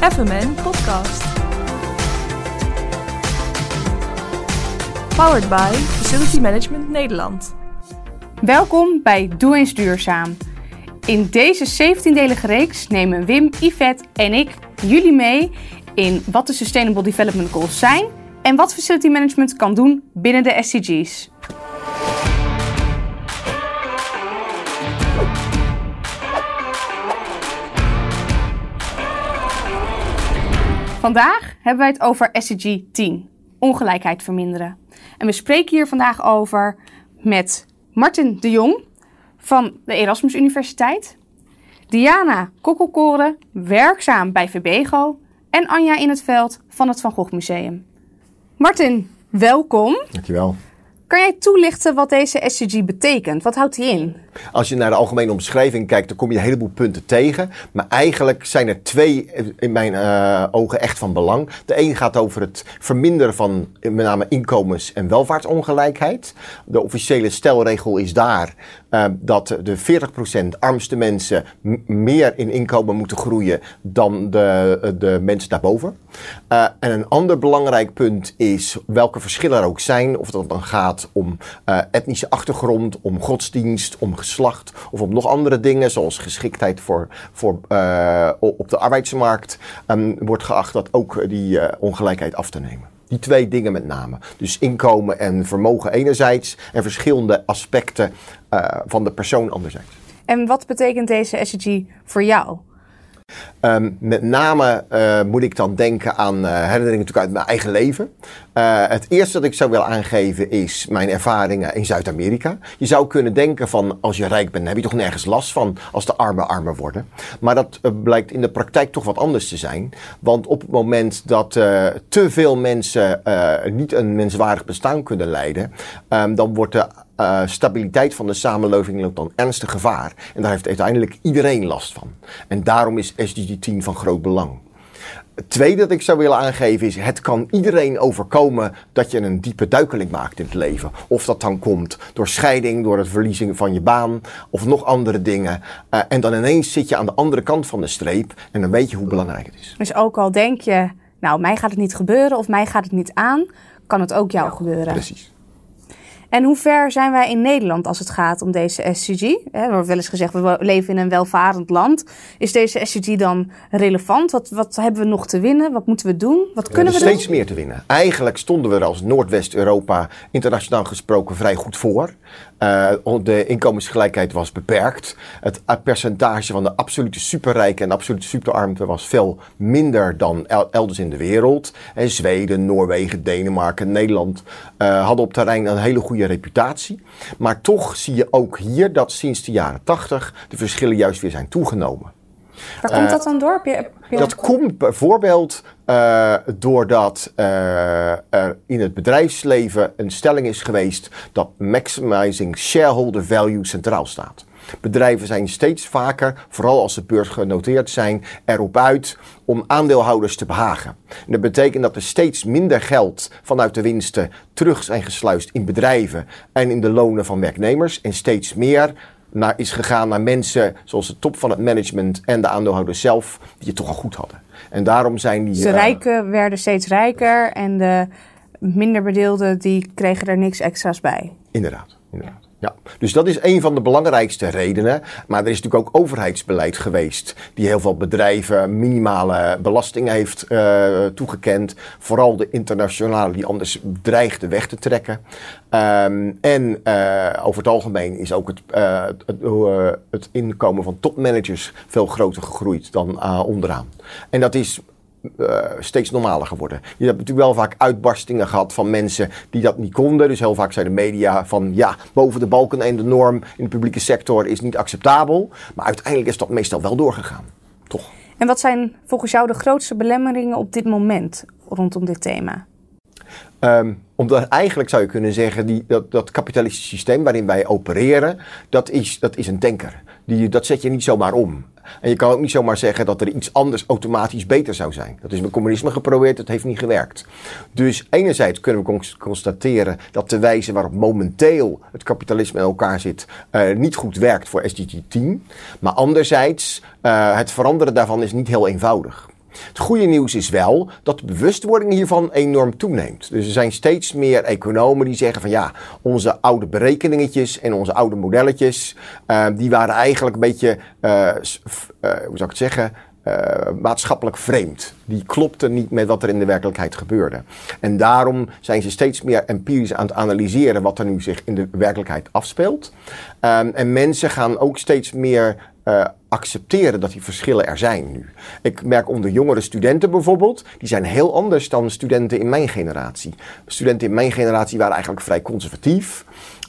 FMN Podcast. Powered by Facility Management Nederland. Welkom bij Doe eens Duurzaam. In deze 17-delige reeks nemen Wim, Yvette en ik jullie mee in wat de Sustainable Development Goals zijn en wat facility management kan doen binnen de SDG's. Vandaag hebben wij het over SDG 10, ongelijkheid verminderen. En we spreken hier vandaag over met Martin de Jong van de Erasmus Universiteit, Diana Kokkelkoren, werkzaam bij VBGO en Anja in het veld van het Van Gogh Museum. Martin, welkom. Dankjewel. Kan jij toelichten wat deze SDG betekent? Wat houdt die in? Als je naar de algemene omschrijving kijkt, dan kom je een heleboel punten tegen. Maar eigenlijk zijn er twee in mijn uh, ogen echt van belang. De een gaat over het verminderen van met name inkomens- en welvaartsongelijkheid. De officiële stelregel is daar uh, dat de 40% armste mensen meer in inkomen moeten groeien dan de, de mensen daarboven. En een ander belangrijk punt is welke verschillen er ook zijn. Of dat dan gaat om etnische achtergrond, om godsdienst, om geslacht of om nog andere dingen, zoals geschiktheid voor, voor, uh, op de arbeidsmarkt, um, wordt geacht dat ook die uh, ongelijkheid af te nemen. Die twee dingen met name. Dus inkomen en vermogen enerzijds en verschillende aspecten uh, van de persoon anderzijds. En wat betekent deze SDG voor jou? Um, met name uh, moet ik dan denken aan uh, herinneringen natuurlijk uit mijn eigen leven. Uh, het eerste dat ik zou willen aangeven is mijn ervaringen in Zuid-Amerika. Je zou kunnen denken van als je rijk bent heb je toch nergens last van als de armen armer worden. Maar dat blijkt in de praktijk toch wat anders te zijn. Want op het moment dat te veel mensen niet een menswaardig bestaan kunnen leiden, um, dan wordt de uh, stabiliteit van de samenleving loopt dan ernstig gevaar. En daar heeft uiteindelijk iedereen last van. En daarom is SDG 10 van groot belang. Het tweede dat ik zou willen aangeven is: het kan iedereen overkomen dat je een diepe duikeling maakt in het leven. Of dat dan komt door scheiding, door het verliezen van je baan of nog andere dingen. Uh, en dan ineens zit je aan de andere kant van de streep en dan weet je hoe belangrijk het is. Dus ook al denk je, nou, mij gaat het niet gebeuren of mij gaat het niet aan, kan het ook jou ja, gebeuren. Precies. En hoe ver zijn wij in Nederland als het gaat om deze SCG? Er wordt wel eens gezegd, we leven in een welvarend land. Is deze SCG dan relevant? Wat, wat hebben we nog te winnen? Wat moeten we doen? Wat kunnen we, we steeds meer te winnen. Eigenlijk stonden we er als Noordwest-Europa internationaal gesproken vrij goed voor. Uh, de inkomensgelijkheid was beperkt. Het percentage van de absolute superrijken en absolute superarmte was veel minder dan elders in de wereld. En Zweden, Noorwegen, Denemarken, Nederland uh, hadden op terrein een hele goede reputatie. Maar toch zie je ook hier dat sinds de jaren 80 de verschillen juist weer zijn toegenomen. Waar komt dat dan door? dat komt bijvoorbeeld uh, doordat uh, er in het bedrijfsleven een stelling is geweest dat maximizing shareholder value centraal staat. Bedrijven zijn steeds vaker, vooral als ze beursgenoteerd zijn, erop uit om aandeelhouders te behagen. En dat betekent dat er steeds minder geld vanuit de winsten terug zijn gesluist in bedrijven en in de lonen van werknemers en steeds meer naar, is gegaan naar mensen zoals de top van het management en de aandeelhouders zelf, die het toch al goed hadden. En daarom zijn die. de uh, rijken werden steeds rijker en de minder bedeelden die kregen er niks extra's bij. Inderdaad, inderdaad. Ja, dus dat is een van de belangrijkste redenen. Maar er is natuurlijk ook overheidsbeleid geweest die heel veel bedrijven minimale belasting heeft uh, toegekend. Vooral de internationale die anders dreigde weg te trekken. Um, en uh, over het algemeen is ook het, uh, het, het, inkomen van topmanagers veel groter gegroeid dan onderaan. En dat is uh, steeds normaler geworden. Je hebt natuurlijk wel vaak uitbarstingen gehad van mensen die dat niet konden. Dus heel vaak zei de media van ja, boven de balken en de norm in de publieke sector is niet acceptabel. Maar uiteindelijk is dat meestal wel doorgegaan. Toch? En wat zijn volgens jou de grootste belemmeringen op dit moment rondom dit thema? Um, omdat eigenlijk zou je kunnen zeggen, die, dat, dat kapitalistische systeem waarin wij opereren, dat is, dat is een denker. Die, dat zet je niet zomaar om. En je kan ook niet zomaar zeggen dat er iets anders automatisch beter zou zijn. Dat is met communisme geprobeerd, het heeft niet gewerkt. Dus enerzijds kunnen we constateren dat de wijze waarop momenteel het kapitalisme in elkaar zit uh, niet goed werkt voor SDG 10. Maar anderzijds, uh, het veranderen daarvan is niet heel eenvoudig. Het goede nieuws is wel dat de bewustwording hiervan enorm toeneemt. Dus er zijn steeds meer economen die zeggen van ja, onze oude berekeningetjes en onze oude modelletjes, uh, die waren eigenlijk een beetje, uh, uh, hoe zou ik het zeggen, maatschappelijk vreemd. Die klopten niet met wat er in de werkelijkheid gebeurde. En daarom zijn ze steeds meer empirisch aan het analyseren wat er nu zich in de werkelijkheid afspeelt. Um, en mensen gaan ook steeds meer uh, accepteren dat die verschillen er zijn nu. Ik merk onder jongere studenten bijvoorbeeld, die zijn heel anders dan studenten in mijn generatie. Studenten in mijn generatie waren eigenlijk vrij conservatief.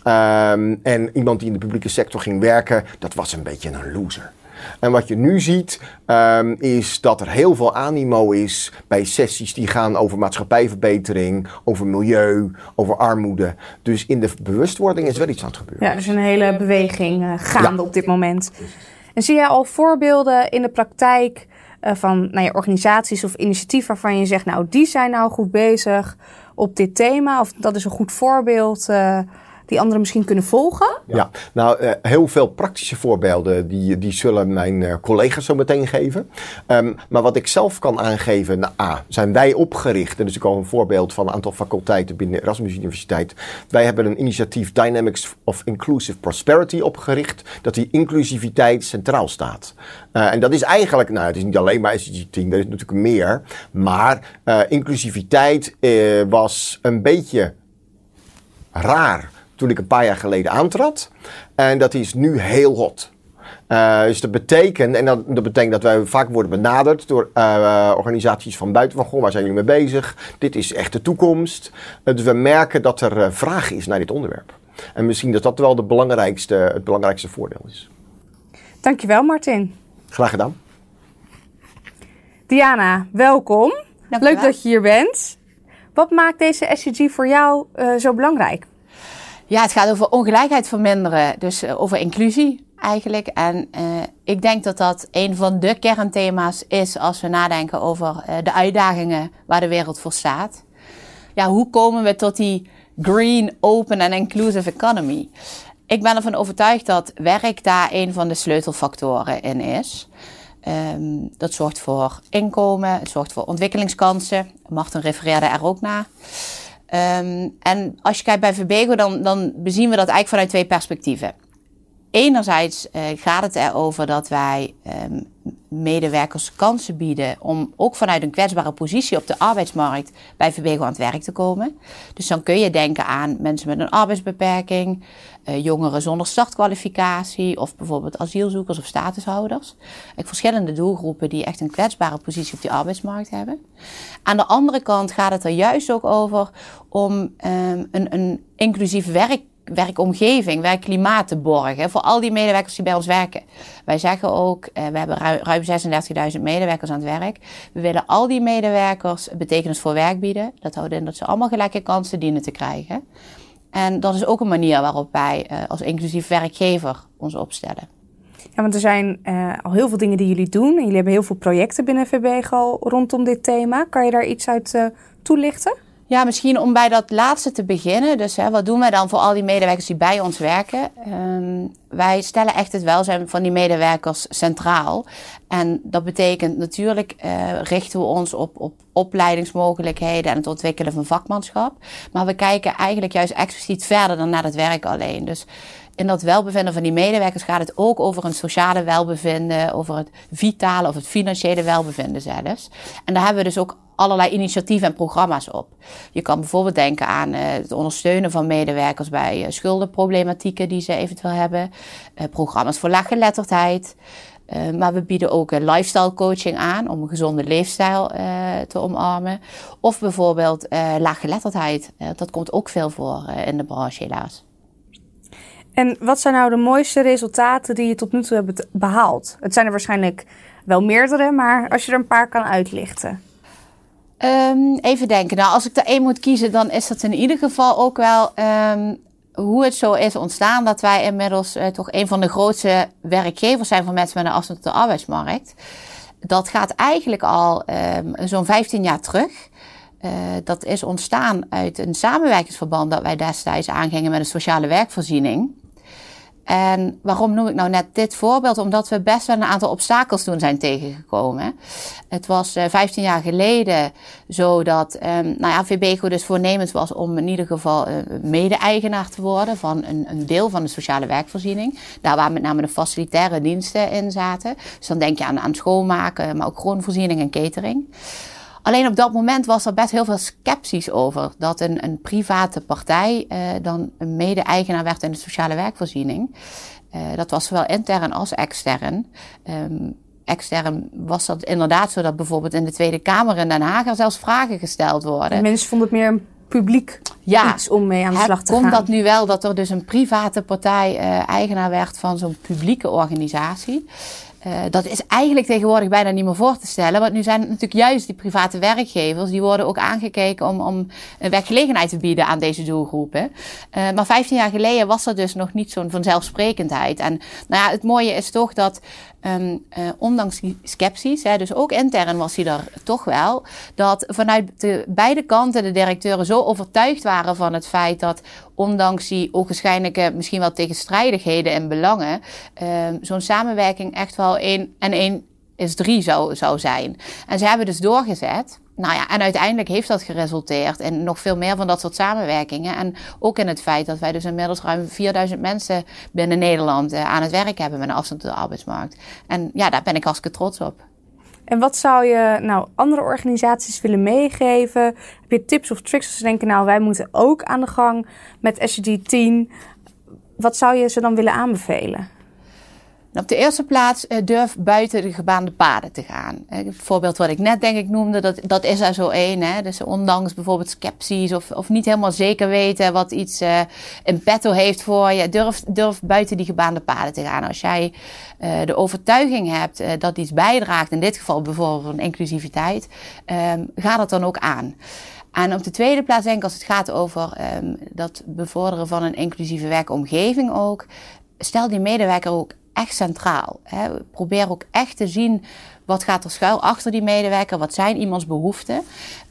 Um, en iemand die in de publieke sector ging werken, dat was een beetje een loser. En wat je nu ziet, um, is dat er heel veel animo is bij sessies die gaan over maatschappijverbetering, over milieu, over armoede. Dus in de bewustwording is wel iets aan het gebeuren. Ja, er is een hele beweging uh, gaande ja. op dit moment. En zie jij al voorbeelden in de praktijk uh, van nou ja, organisaties of initiatieven waarvan je zegt, nou die zijn nou goed bezig op dit thema, of dat is een goed voorbeeld uh, die anderen misschien kunnen volgen? Ja, nou uh, heel veel praktische voorbeelden die, die zullen mijn uh, collega's zo meteen geven. Um, maar wat ik zelf kan aangeven, nou, A, zijn wij opgericht, en dus ik al een voorbeeld van een aantal faculteiten binnen Erasmus Universiteit. Wij hebben een initiatief Dynamics of Inclusive Prosperity opgericht, dat die inclusiviteit centraal staat. Uh, en dat is eigenlijk, nou het is niet alleen maar SDG 10, er is natuurlijk meer. Maar inclusiviteit was een beetje raar toen ik een paar jaar geleden aantrad. En dat is nu heel hot. Uh, dus dat betekent, en dat, dat, betekent dat wij vaak worden benaderd door uh, organisaties van buiten van, goh, waar zijn jullie mee bezig? Dit is echt de toekomst. Uh, dus we merken dat er vraag is naar dit onderwerp. En misschien dat dat wel de belangrijkste, het belangrijkste voordeel is. Dankjewel Martin. Graag gedaan. Diana, welkom. Leuk dat je hier bent. Wat maakt deze SCG voor jou zo belangrijk? Ja, het gaat over ongelijkheid verminderen, dus uh, over inclusie eigenlijk. En uh, ik denk dat dat een van de kernthema's is als we nadenken over uh, de uitdagingen waar de wereld voor staat. Ja, hoe komen we tot die green, open en inclusive economy? Ik ben ervan overtuigd dat werk daar een van de sleutelfactoren in is. Um, dat zorgt voor inkomen, het zorgt voor ontwikkelingskansen. Martin refereerde er ook naar. Um, en als je kijkt bij Verbego, dan, dan bezien we dat eigenlijk vanuit twee perspectieven. Enerzijds uh, gaat het erover dat wij um, medewerkers kansen bieden om ook vanuit een kwetsbare positie op de arbeidsmarkt bij Verbego aan het werk te komen. Dus dan kun je denken aan mensen met een arbeidsbeperking, uh, jongeren zonder startkwalificatie of bijvoorbeeld asielzoekers of statushouders. Ik verschillende doelgroepen die echt een kwetsbare positie op die arbeidsmarkt hebben. Aan de andere kant gaat het er juist ook over om um, een, een inclusief werk werkomgeving, werkklimaat te borgen voor al die medewerkers die bij ons werken. Wij zeggen ook, uh, we hebben ruim 36.000 medewerkers aan het werk. We willen al die medewerkers betekenis voor werk bieden. Dat houdt in dat ze allemaal gelijke kansen dienen te krijgen. En dat is ook een manier waarop wij uh, als inclusief werkgever ons opstellen. Ja, want er zijn uh, al heel veel dingen die jullie doen. En jullie hebben heel veel projecten binnen VBGO rondom dit thema. Kan je daar iets uit uh, toelichten? Ja, misschien om bij dat laatste te beginnen. Dus hè, wat doen wij dan voor al die medewerkers die bij ons werken? Um, wij stellen echt het welzijn van die medewerkers centraal. En dat betekent natuurlijk uh, richten we ons op, op opleidingsmogelijkheden en het ontwikkelen van vakmanschap. Maar we kijken eigenlijk juist expliciet verder dan naar het werk alleen. Dus in dat welbevinden van die medewerkers gaat het ook over een sociale welbevinden, over het vitale of het financiële welbevinden zelfs. En daar hebben we dus ook allerlei initiatieven en programma's op. Je kan bijvoorbeeld denken aan uh, het ondersteunen van medewerkers bij uh, schuldenproblematieken die ze eventueel hebben, uh, programma's voor laaggeletterdheid. maar we bieden ook lifestyle coaching aan om een gezonde leefstijl te omarmen. Of bijvoorbeeld laaggeletterdheid. dat komt ook veel voor in de branche helaas. En wat zijn nou de mooiste resultaten die je tot nu toe hebt behaald? Het zijn er waarschijnlijk wel meerdere, maar als je er een paar kan uitlichten. Um, even denken. Nou, als ik er één moet kiezen, dan is dat in ieder geval ook wel um, hoe het zo is ontstaan dat wij inmiddels uh, toch een van de grootste werkgevers zijn van mensen met een afstand tot de arbeidsmarkt. Dat gaat eigenlijk al um, zo'n 15 jaar terug. Uh, dat is ontstaan uit een samenwerkingsverband dat wij destijds aangingen met een sociale werkvoorziening. En waarom noem ik nou net dit voorbeeld? Omdat we best wel een aantal obstakels toen zijn tegengekomen. Het was uh, 15 jaar geleden zo dat um, nou ja, VBECO dus voornemens was om in ieder geval uh, mede-eigenaar te worden van een, een, deel van de sociale werkvoorziening. Daar waar met name de facilitaire diensten in zaten. Dus dan denk je aan, aan schoonmaken, maar ook groenvoorziening en catering. Alleen op dat moment was er best heel veel sceptisch over dat een, een private partij uh, dan een mede-eigenaar werd in de sociale werkvoorziening. Uh, dat was zowel intern als extern. Um, extern was dat inderdaad zo dat bijvoorbeeld in de Tweede Kamer in Den Haag er zelfs vragen gesteld worden. mensen vonden het meer een publiek ja, iets om mee aan de slag te komt gaan. Komt dat nu wel dat er dus een private partij uh, eigenaar werd van zo'n publieke organisatie? Uh, dat is eigenlijk tegenwoordig bijna niet meer voor te stellen. Want nu zijn het natuurlijk juist die private werkgevers, die worden ook aangekeken om, om een werkgelegenheid te bieden aan deze doelgroepen. Uh, maar 15 jaar geleden was dat dus nog niet zo'n vanzelfsprekendheid. En nou ja, het mooie is toch dat um, uh, ondanks die scepties, hè, dus ook intern was hij er toch wel, dat vanuit de beide kanten de directeuren zo overtuigd waren van het feit dat ondanks die ogenschijnlijke misschien wel tegenstrijdigheden en belangen, um, zo'n samenwerking echt wel één en één is drie zou, zou zijn. En ze hebben dus doorgezet. Nou ja, en uiteindelijk heeft dat geresulteerd in nog veel meer van dat soort samenwerkingen. En ook in het feit dat wij dus inmiddels ruim 4000 mensen binnen Nederland uh, aan het werk hebben met een afstand tot de arbeidsmarkt. En ja, daar ben ik hartstikke trots op. En wat zou je nou andere organisaties willen meegeven? Heb je tips of tricks als ze denken, nou wij moeten ook aan de gang met SDG 10? Wat zou je ze dan willen aanbevelen? Op de eerste plaats uh, durf buiten de gebaande paden te gaan. Uh, het voorbeeld wat ik net denk ik noemde, dat, dat is er zo één. Dus ondanks bijvoorbeeld scepties of, of niet helemaal zeker weten wat iets uh, in petto heeft voor je, durf, durf buiten die gebaande paden te gaan. Als jij de overtuiging hebt dat iets bijdraagt, in dit geval bijvoorbeeld van inclusiviteit, ehm, ga dat dan ook aan. En op de tweede plaats denk ik als het gaat over um, dat bevorderen van een inclusieve werkomgeving ook. Stel die medewerker ook echt centraal. Hè. Probeer ook echt te zien wat gaat er schuil achter die medewerker, wat zijn iemands behoeften.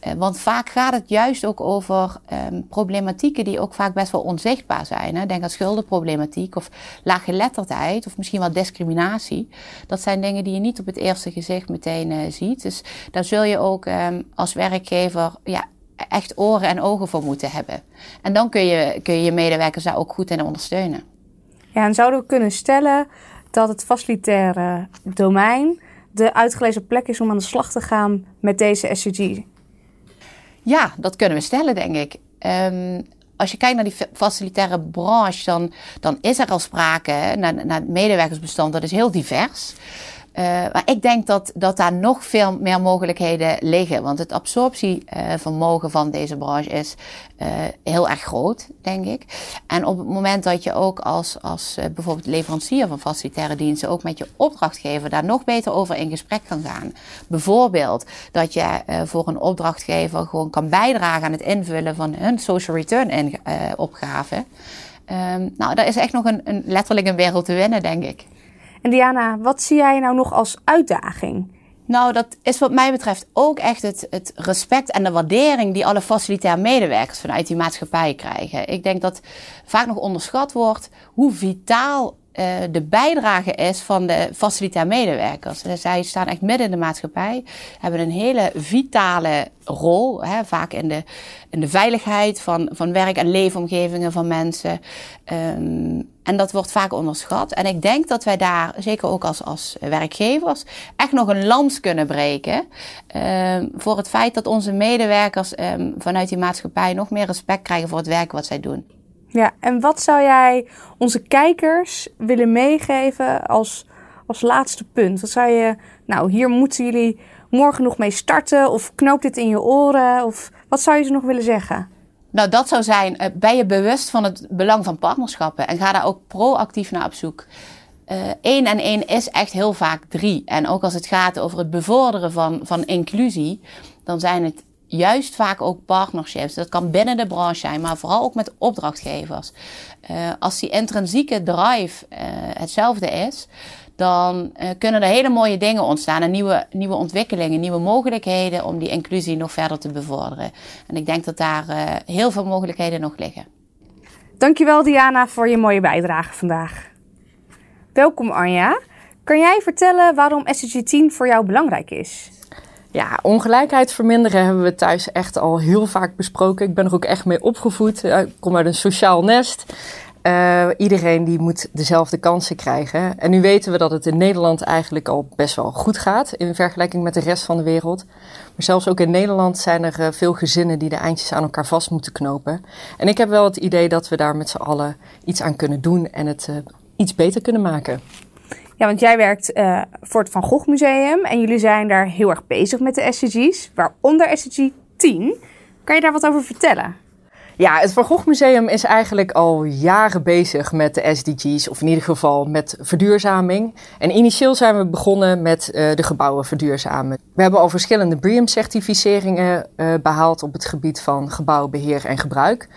Eh, want vaak gaat het juist ook over um, problematieken die ook vaak best wel onzichtbaar zijn. Hè. Denk aan schuldenproblematiek of laaggeletterdheid of misschien wel discriminatie. Dat zijn dingen die je niet op het eerste gezicht meteen uh, ziet. Dus daar zul je ook um, als werkgever ja, echt oren en ogen voor moeten hebben. En dan kun je kun je, je medewerkers daar ook goed in ondersteunen. Ja, en zouden we kunnen stellen dat het facilitaire domein de uitgelezen plek is om aan de slag te gaan met deze SCG? Ja, dat kunnen we stellen, denk ik. Um, als je kijkt naar die facilitaire branche, dan, dan is er al sprake naar, naar het medewerkersbestand, dat is heel divers. Uh, maar ik denk dat, dat daar nog veel meer mogelijkheden liggen. Want het absorptievermogen uh, van deze branche is uh, heel erg groot, denk ik. En op het moment dat je ook als, als bijvoorbeeld leverancier van facilitaire diensten ook met je opdrachtgever daar nog beter over in gesprek kan gaan. Bijvoorbeeld dat je voor een opdrachtgever gewoon kan bijdragen aan het invullen van hun social return in, opgave. Um, nou, daar is echt nog een, een letterlijk een wereld te winnen, denk ik. En Diana, wat zie jij nou nog als uitdaging? Nou, dat is wat mij betreft ook echt het, het respect en de waardering die alle facilitair medewerkers vanuit die maatschappij krijgen. Ik denk dat vaak nog onderschat wordt hoe vitaal uh, de bijdrage is van de facilitair medewerkers. Dus zij staan echt midden in de maatschappij, hebben een hele vitale rol, hè, vaak in de, in de veiligheid van, van werk- en leefomgevingen van mensen. Um, en dat wordt vaak onderschat. En ik denk dat wij daar, zeker ook als, als werkgevers, echt nog een lans kunnen breken. Um, voor het feit dat onze medewerkers um, vanuit die maatschappij nog meer respect krijgen voor het werk wat zij doen. Ja, en wat zou jij onze kijkers willen meegeven als, als laatste punt? Wat zou je, nou, hier moeten jullie morgen nog mee starten? Of knoop dit in je oren? Of wat zou je ze nog willen zeggen? Nou, dat zou zijn, uh, ben je bewust van het belang van partnerschappen en ga daar ook proactief naar op zoek. Eén uh, en één is echt heel vaak drie. En ook als het gaat over het bevorderen van, van inclusie, dan zijn het juist vaak ook partnerships. Dat kan binnen de branche zijn, maar vooral ook met opdrachtgevers. Uh, als die intrinsieke drive hetzelfde is, dan uh, kunnen er hele mooie dingen ontstaan en nieuwe, nieuwe ontwikkelingen, nieuwe mogelijkheden om die inclusie nog verder te bevorderen. En ik denk dat daar heel veel mogelijkheden nog liggen. Dankjewel Diana voor je mooie bijdrage vandaag. Welkom Anja. Kan jij vertellen waarom SDG 10 voor jou belangrijk is? Ja, ongelijkheid verminderen hebben we thuis echt al heel vaak besproken. Ik ben er ook echt mee opgevoed. Ik kom uit een sociaal nest. Uh, iedereen die moet dezelfde kansen krijgen. En nu weten we dat het in Nederland eigenlijk al best wel goed gaat in vergelijking met de rest van de wereld. Maar zelfs ook in Nederland zijn er uh, veel gezinnen die de eindjes aan elkaar vast moeten knopen. En ik heb wel het idee dat we daar met z'n allen iets aan kunnen doen en het uh, iets beter kunnen maken. Ja, want jij werkt voor het Van Gogh Museum en jullie zijn daar heel erg bezig met de SDG's, waaronder SDG 10. Kan je daar wat over vertellen? Ja, het Van Gogh Museum is eigenlijk al jaren bezig met de SDG's, of in ieder geval met verduurzaming. En initieel zijn we begonnen met uh, de gebouwen verduurzamen. We hebben al verschillende BREEAM-certificeringen uh, behaald op het gebied van gebouwbeheer en gebruik.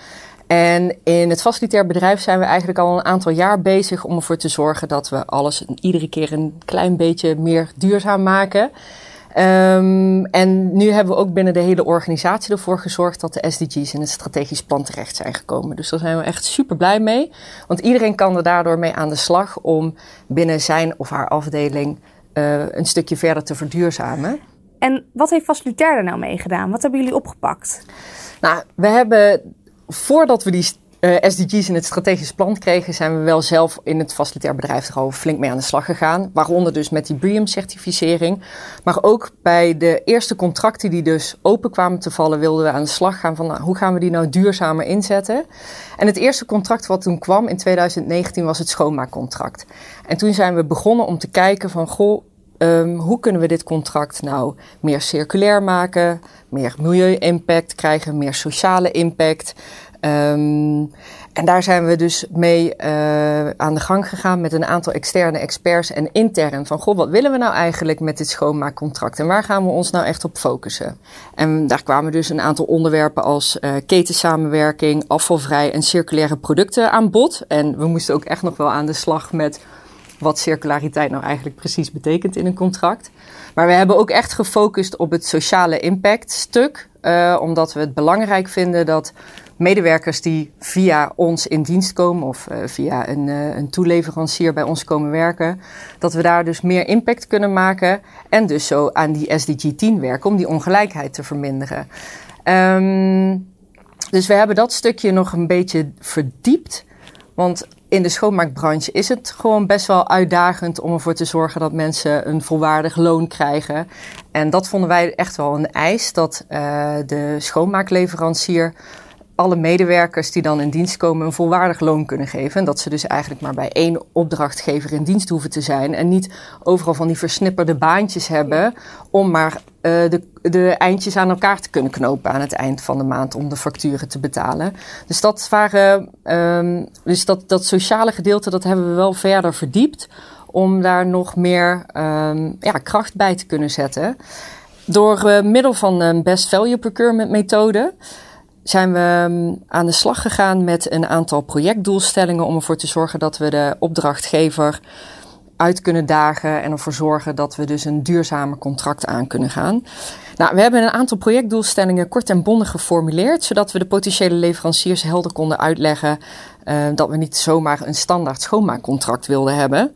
En in het facilitair bedrijf zijn we eigenlijk al een aantal jaar bezig om ervoor te zorgen dat we alles iedere keer een klein beetje meer duurzaam maken. Um, en nu hebben we ook binnen de hele organisatie ervoor gezorgd dat de SDG's in het strategisch plan terecht zijn gekomen. Dus daar zijn we echt super blij mee. Want iedereen kan er daardoor mee aan de slag om binnen zijn of haar afdeling uh, een stukje verder te verduurzamen. En wat heeft Facilitair er nou mee gedaan? Wat hebben jullie opgepakt? Nou, we hebben voordat we die uh, SDG's in het strategisch plan kregen, zijn we wel zelf in het facilitair bedrijf er al flink mee aan de slag gegaan. Waaronder dus met die BREEAM-certificering. Maar ook bij de eerste contracten die dus open kwamen te vallen, wilden we aan de slag gaan van nou, hoe gaan we die nou duurzamer inzetten. En het eerste contract wat toen kwam in 2019 was het schoonmaakcontract. En toen zijn we begonnen om te kijken van goh, Um, hoe kunnen we dit contract nou meer circulair maken, meer milieu-impact krijgen, meer sociale impact? Um, en daar zijn we dus mee uh, aan de gang gegaan met een aantal externe experts en intern. Van goh, wat willen we nou eigenlijk met dit schoonmaakcontract en waar gaan we ons nou echt op focussen? En daar kwamen dus een aantal onderwerpen als uh, ketensamenwerking, afvalvrij en circulaire producten aan bod. En we moesten ook echt nog wel aan de slag met wat circulariteit nou eigenlijk precies betekent in een contract. Maar we hebben ook echt gefocust op het sociale impact stuk. Uh, omdat we het belangrijk vinden dat medewerkers die via ons in dienst komen of uh, via een, uh, een toeleverancier bij ons komen werken, dat we daar dus meer impact kunnen maken en dus zo aan die SDG 10 werken om die ongelijkheid te verminderen. Um, dus we hebben dat stukje nog een beetje verdiept. Want in de schoonmaakbranche is het gewoon best wel uitdagend om ervoor te zorgen dat mensen een volwaardig loon krijgen. En dat vonden wij echt wel een eis dat uh, de schoonmaakleverancier alle medewerkers die dan in dienst komen een volwaardig loon kunnen geven. En dat ze dus eigenlijk maar bij één opdrachtgever in dienst hoeven te zijn. En niet overal van die versnipperde baantjes hebben om maar uh, de, de eindjes aan elkaar te kunnen knopen aan het eind van de maand om de facturen te betalen. Dus dat um, dus dat, dat sociale gedeelte, dat hebben we wel verder verdiept om daar nog meer um, ja, kracht bij te kunnen zetten. Door uh, middel van een best value procurement methode zijn we mm, aan de slag gegaan met een aantal projectdoelstellingen om ervoor te zorgen dat we de opdrachtgever uit kunnen dagen en ervoor zorgen dat we dus een duurzamer contract aan kunnen gaan. Nou, we hebben een aantal projectdoelstellingen kort en bondig geformuleerd, zodat we de potentiële leveranciers helder konden uitleggen uh, dat we niet zomaar een standaard schoonmaakcontract wilden hebben.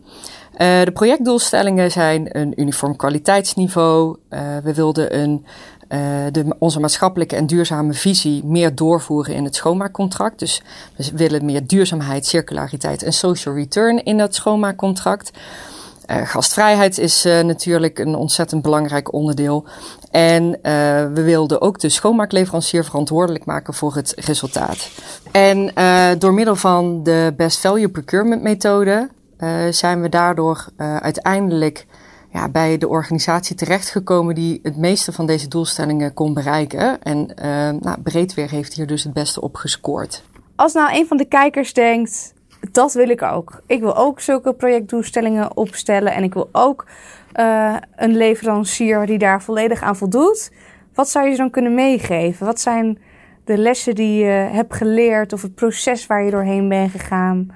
Uh, de projectdoelstellingen zijn een uniform kwaliteitsniveau. Uh, we wilden een uh, de, onze maatschappelijke en duurzame visie meer doorvoeren in het schoonmaakcontract. Dus we willen meer duurzaamheid, circulariteit en social return in dat schoonmaakcontract. Uh, gastvrijheid is uh, natuurlijk een ontzettend belangrijk onderdeel. En we wilden ook de schoonmaakleverancier verantwoordelijk maken voor het resultaat. En door middel van de best value procurement methode zijn we daardoor uiteindelijk ja, bij de organisatie terechtgekomen die het meeste van deze doelstellingen kon bereiken. En uh, nou, Breedweer heeft hier dus het beste op gescoord. Als nou een van de kijkers denkt, dat wil ik ook. Ik wil ook zulke projectdoelstellingen opstellen en ik wil ook uh, een leverancier die daar volledig aan voldoet. Wat zou je dan kunnen meegeven? Wat zijn de lessen die je hebt geleerd of het proces waar je doorheen bent gegaan?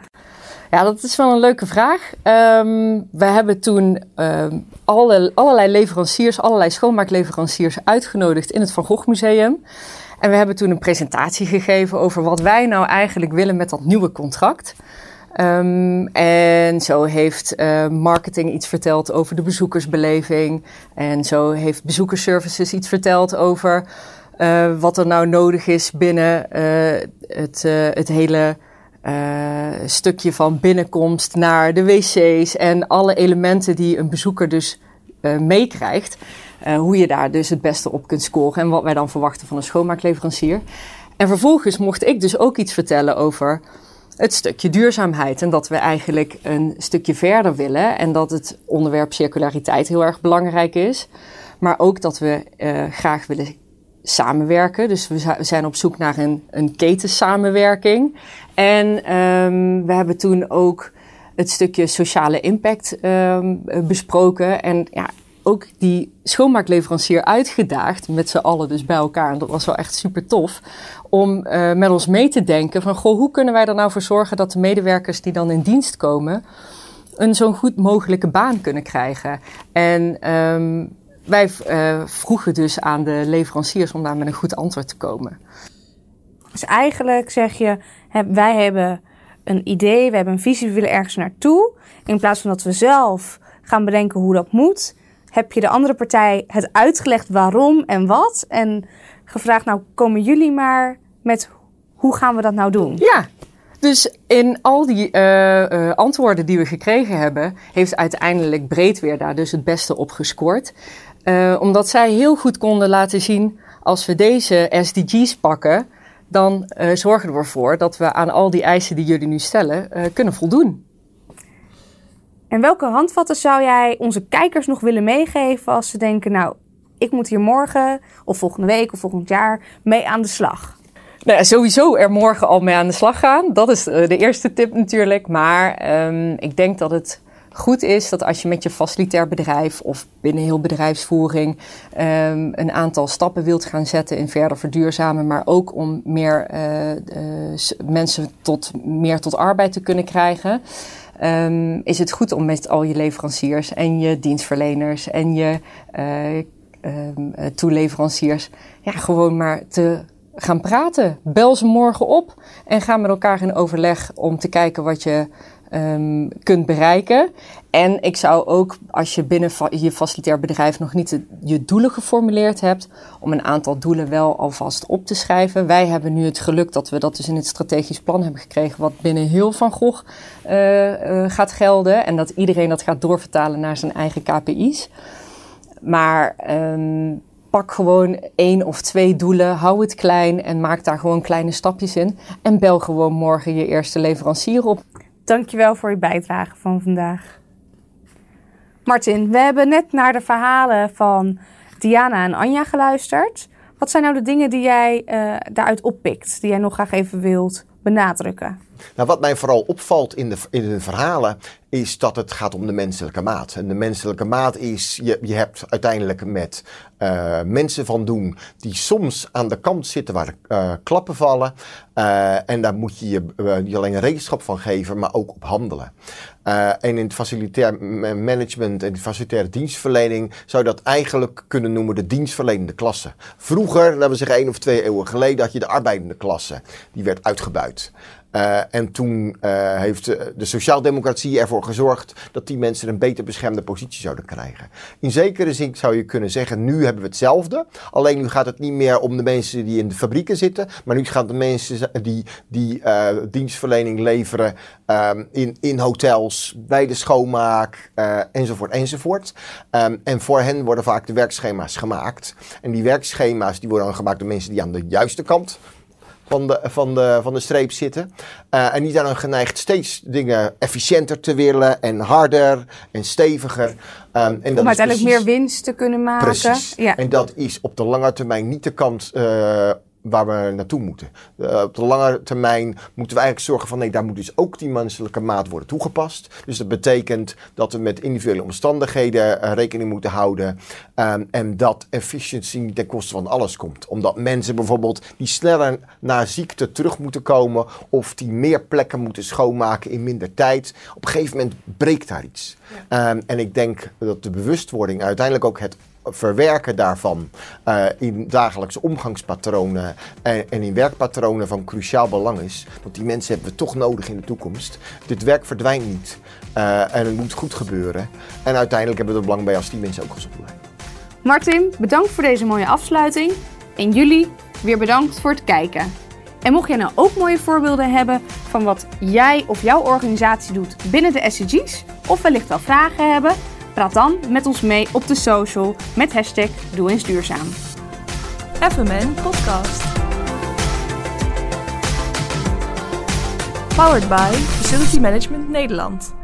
Ja, dat is wel een leuke vraag. Um, we hebben toen um, alle, allerlei leveranciers, allerlei schoonmaakleveranciers uitgenodigd in het Van Gogh Museum. En we hebben toen een presentatie gegeven over wat wij nou eigenlijk willen met dat nieuwe contract. Ehm, en zo heeft uh, marketing iets verteld over de bezoekersbeleving. En zo heeft bezoekersservices iets verteld over uh, wat er nou nodig is binnen uh, het, het hele stukje van binnenkomst naar de wc's. En alle elementen die een bezoeker dus meekrijgt. hoe je daar dus het beste op kunt scoren en wat wij dan verwachten van een schoonmaakleverancier. En vervolgens mocht ik dus ook iets vertellen over het stukje duurzaamheid. En dat we eigenlijk een stukje verder willen. En dat het onderwerp circulariteit heel erg belangrijk is. Maar ook dat we uh, graag willen samenwerken. Dus we zijn op zoek naar een, een ketensamenwerking. En um, we hebben toen ook het stukje sociale impact um, besproken. En ja, ook die schoonmaakleverancier uitgedaagd, met z'n allen dus bij elkaar. En dat was wel echt super tof. Om uh, met ons mee te denken van, goh, hoe kunnen wij er nou voor zorgen dat de medewerkers die dan in dienst komen, een zo goed mogelijke baan kunnen krijgen. En um, wij uh, vroegen dus aan de leveranciers om daar met een goed antwoord te komen. Dus eigenlijk zeg je, wij hebben een idee, we hebben een visie, we willen ergens naartoe. In plaats van dat we zelf gaan bedenken hoe dat moet, heb je de andere partij het uitgelegd waarom en wat. En gevraagd, nou komen jullie maar met hoe gaan we dat nou doen? Ja, dus in al die uh, uh, antwoorden die we gekregen hebben, heeft uiteindelijk Breedweer daar dus het beste op gescoord. Uh, omdat zij heel goed konden laten zien, als we deze SDG's pakken, dan zorgen we ervoor dat we aan al die eisen die jullie nu stellen kunnen voldoen. En welke handvatten zou jij onze kijkers nog willen meegeven als ze denken, nou, ik moet hier morgen of volgende week of volgend jaar mee aan de slag? Nou ja, sowieso er morgen al mee aan de slag gaan. Dat is de eerste tip natuurlijk. Maar um, ik denk dat het goed is dat als je met je facilitair bedrijf of binnen heel bedrijfsvoering um, een aantal stappen wilt gaan zetten in verder verduurzamen, maar ook om meer uh, mensen tot, meer tot arbeid te kunnen krijgen. Um, is het goed om met al je leveranciers en je dienstverleners en je uh, toeleveranciers ja, gewoon maar te gaan praten. Bel ze morgen op en ga met elkaar in overleg om te kijken wat je um, kunt bereiken. En ik zou ook, als je binnen je facilitair bedrijf nog niet je doelen geformuleerd hebt, om een aantal doelen wel alvast op te schrijven. Wij hebben nu het geluk dat we dat dus in het strategisch plan hebben gekregen, wat binnen heel Van Gogh uh, uh, gaat gelden. En dat iedereen dat gaat doorvertalen naar zijn eigen KPI's. Maar um, pak gewoon één of twee doelen, hou het klein en maak daar gewoon kleine stapjes in. En bel gewoon morgen je eerste leverancier op. Dankjewel voor je bijdrage van vandaag. Martin, we hebben net naar de verhalen van Diana en Anja geluisterd. Wat zijn nou de dingen die jij uh, daaruit oppikt, die jij nog graag even wilt benadrukken? Nou, wat mij vooral opvalt in de, in verhalen is dat het gaat om de menselijke maat. En de menselijke maat is, je, je hebt uiteindelijk met uh, mensen van doen die soms aan de kant zitten waar de uh, klappen vallen. Uh, en daar moet je je niet alleen een rekenschap van geven, maar ook op handelen. en in het facilitair management en de facilitaire dienstverlening zou je dat eigenlijk kunnen noemen de dienstverlenende klasse. Vroeger, laten we zeggen één of twee eeuwen geleden, had je de arbeidende klasse. Die werd uitgebuit. Uh, en toen uh, heeft de sociaaldemocratie ervoor gezorgd dat die mensen een beter beschermde positie zouden krijgen. In zekere zin zou je kunnen zeggen, nu hebben we hetzelfde. Alleen nu gaat het niet meer om de mensen die in de fabrieken zitten, maar nu gaan de mensen die, die dienstverlening leveren um, in, in hotels, bij de schoonmaak, enzovoort, enzovoort. Um, en voor hen worden vaak de werkschema's gemaakt. En die werkschema's die worden gemaakt door mensen die aan de juiste kant van de, van de, van de streep zitten. Uh, en die zijn dan geneigd steeds dingen efficiënter te willen en harder en steviger. Um, en Om uiteindelijk meer winst te kunnen maken. Precies. Ja. En dat is op de lange termijn niet de kant uh, waar we naartoe moeten. Uh, op de lange termijn moeten we eigenlijk zorgen van nee, daar moet dus ook die menselijke maat worden toegepast. Dus dat betekent dat we met individuele omstandigheden uh, rekening moeten houden um, en dat efficiëntie ten koste van alles komt. Omdat mensen bijvoorbeeld die sneller na ziekte terug moeten komen of die meer plekken moeten schoonmaken in minder tijd. Op een gegeven moment breekt daar iets. Ja. Um, en ik denk dat de bewustwording uiteindelijk ook het verwerken daarvan uh, in dagelijkse omgangspatronen en, en, in werkpatronen van cruciaal belang is. Want die mensen hebben we toch nodig in de toekomst. Dit werk verdwijnt niet uh, en het moet goed gebeuren. En uiteindelijk hebben we er belang bij als die mensen ook gezond blijven. Martin, bedankt voor deze mooie afsluiting. En jullie weer bedankt voor het kijken. En mocht jij nou ook mooie voorbeelden hebben van wat jij of jouw organisatie doet binnen de SDG's, of wellicht wel vragen hebben, praat dan met ons mee op de social met hashtag Doe eens. FMN Podcast. Powered by Facility Management Nederland.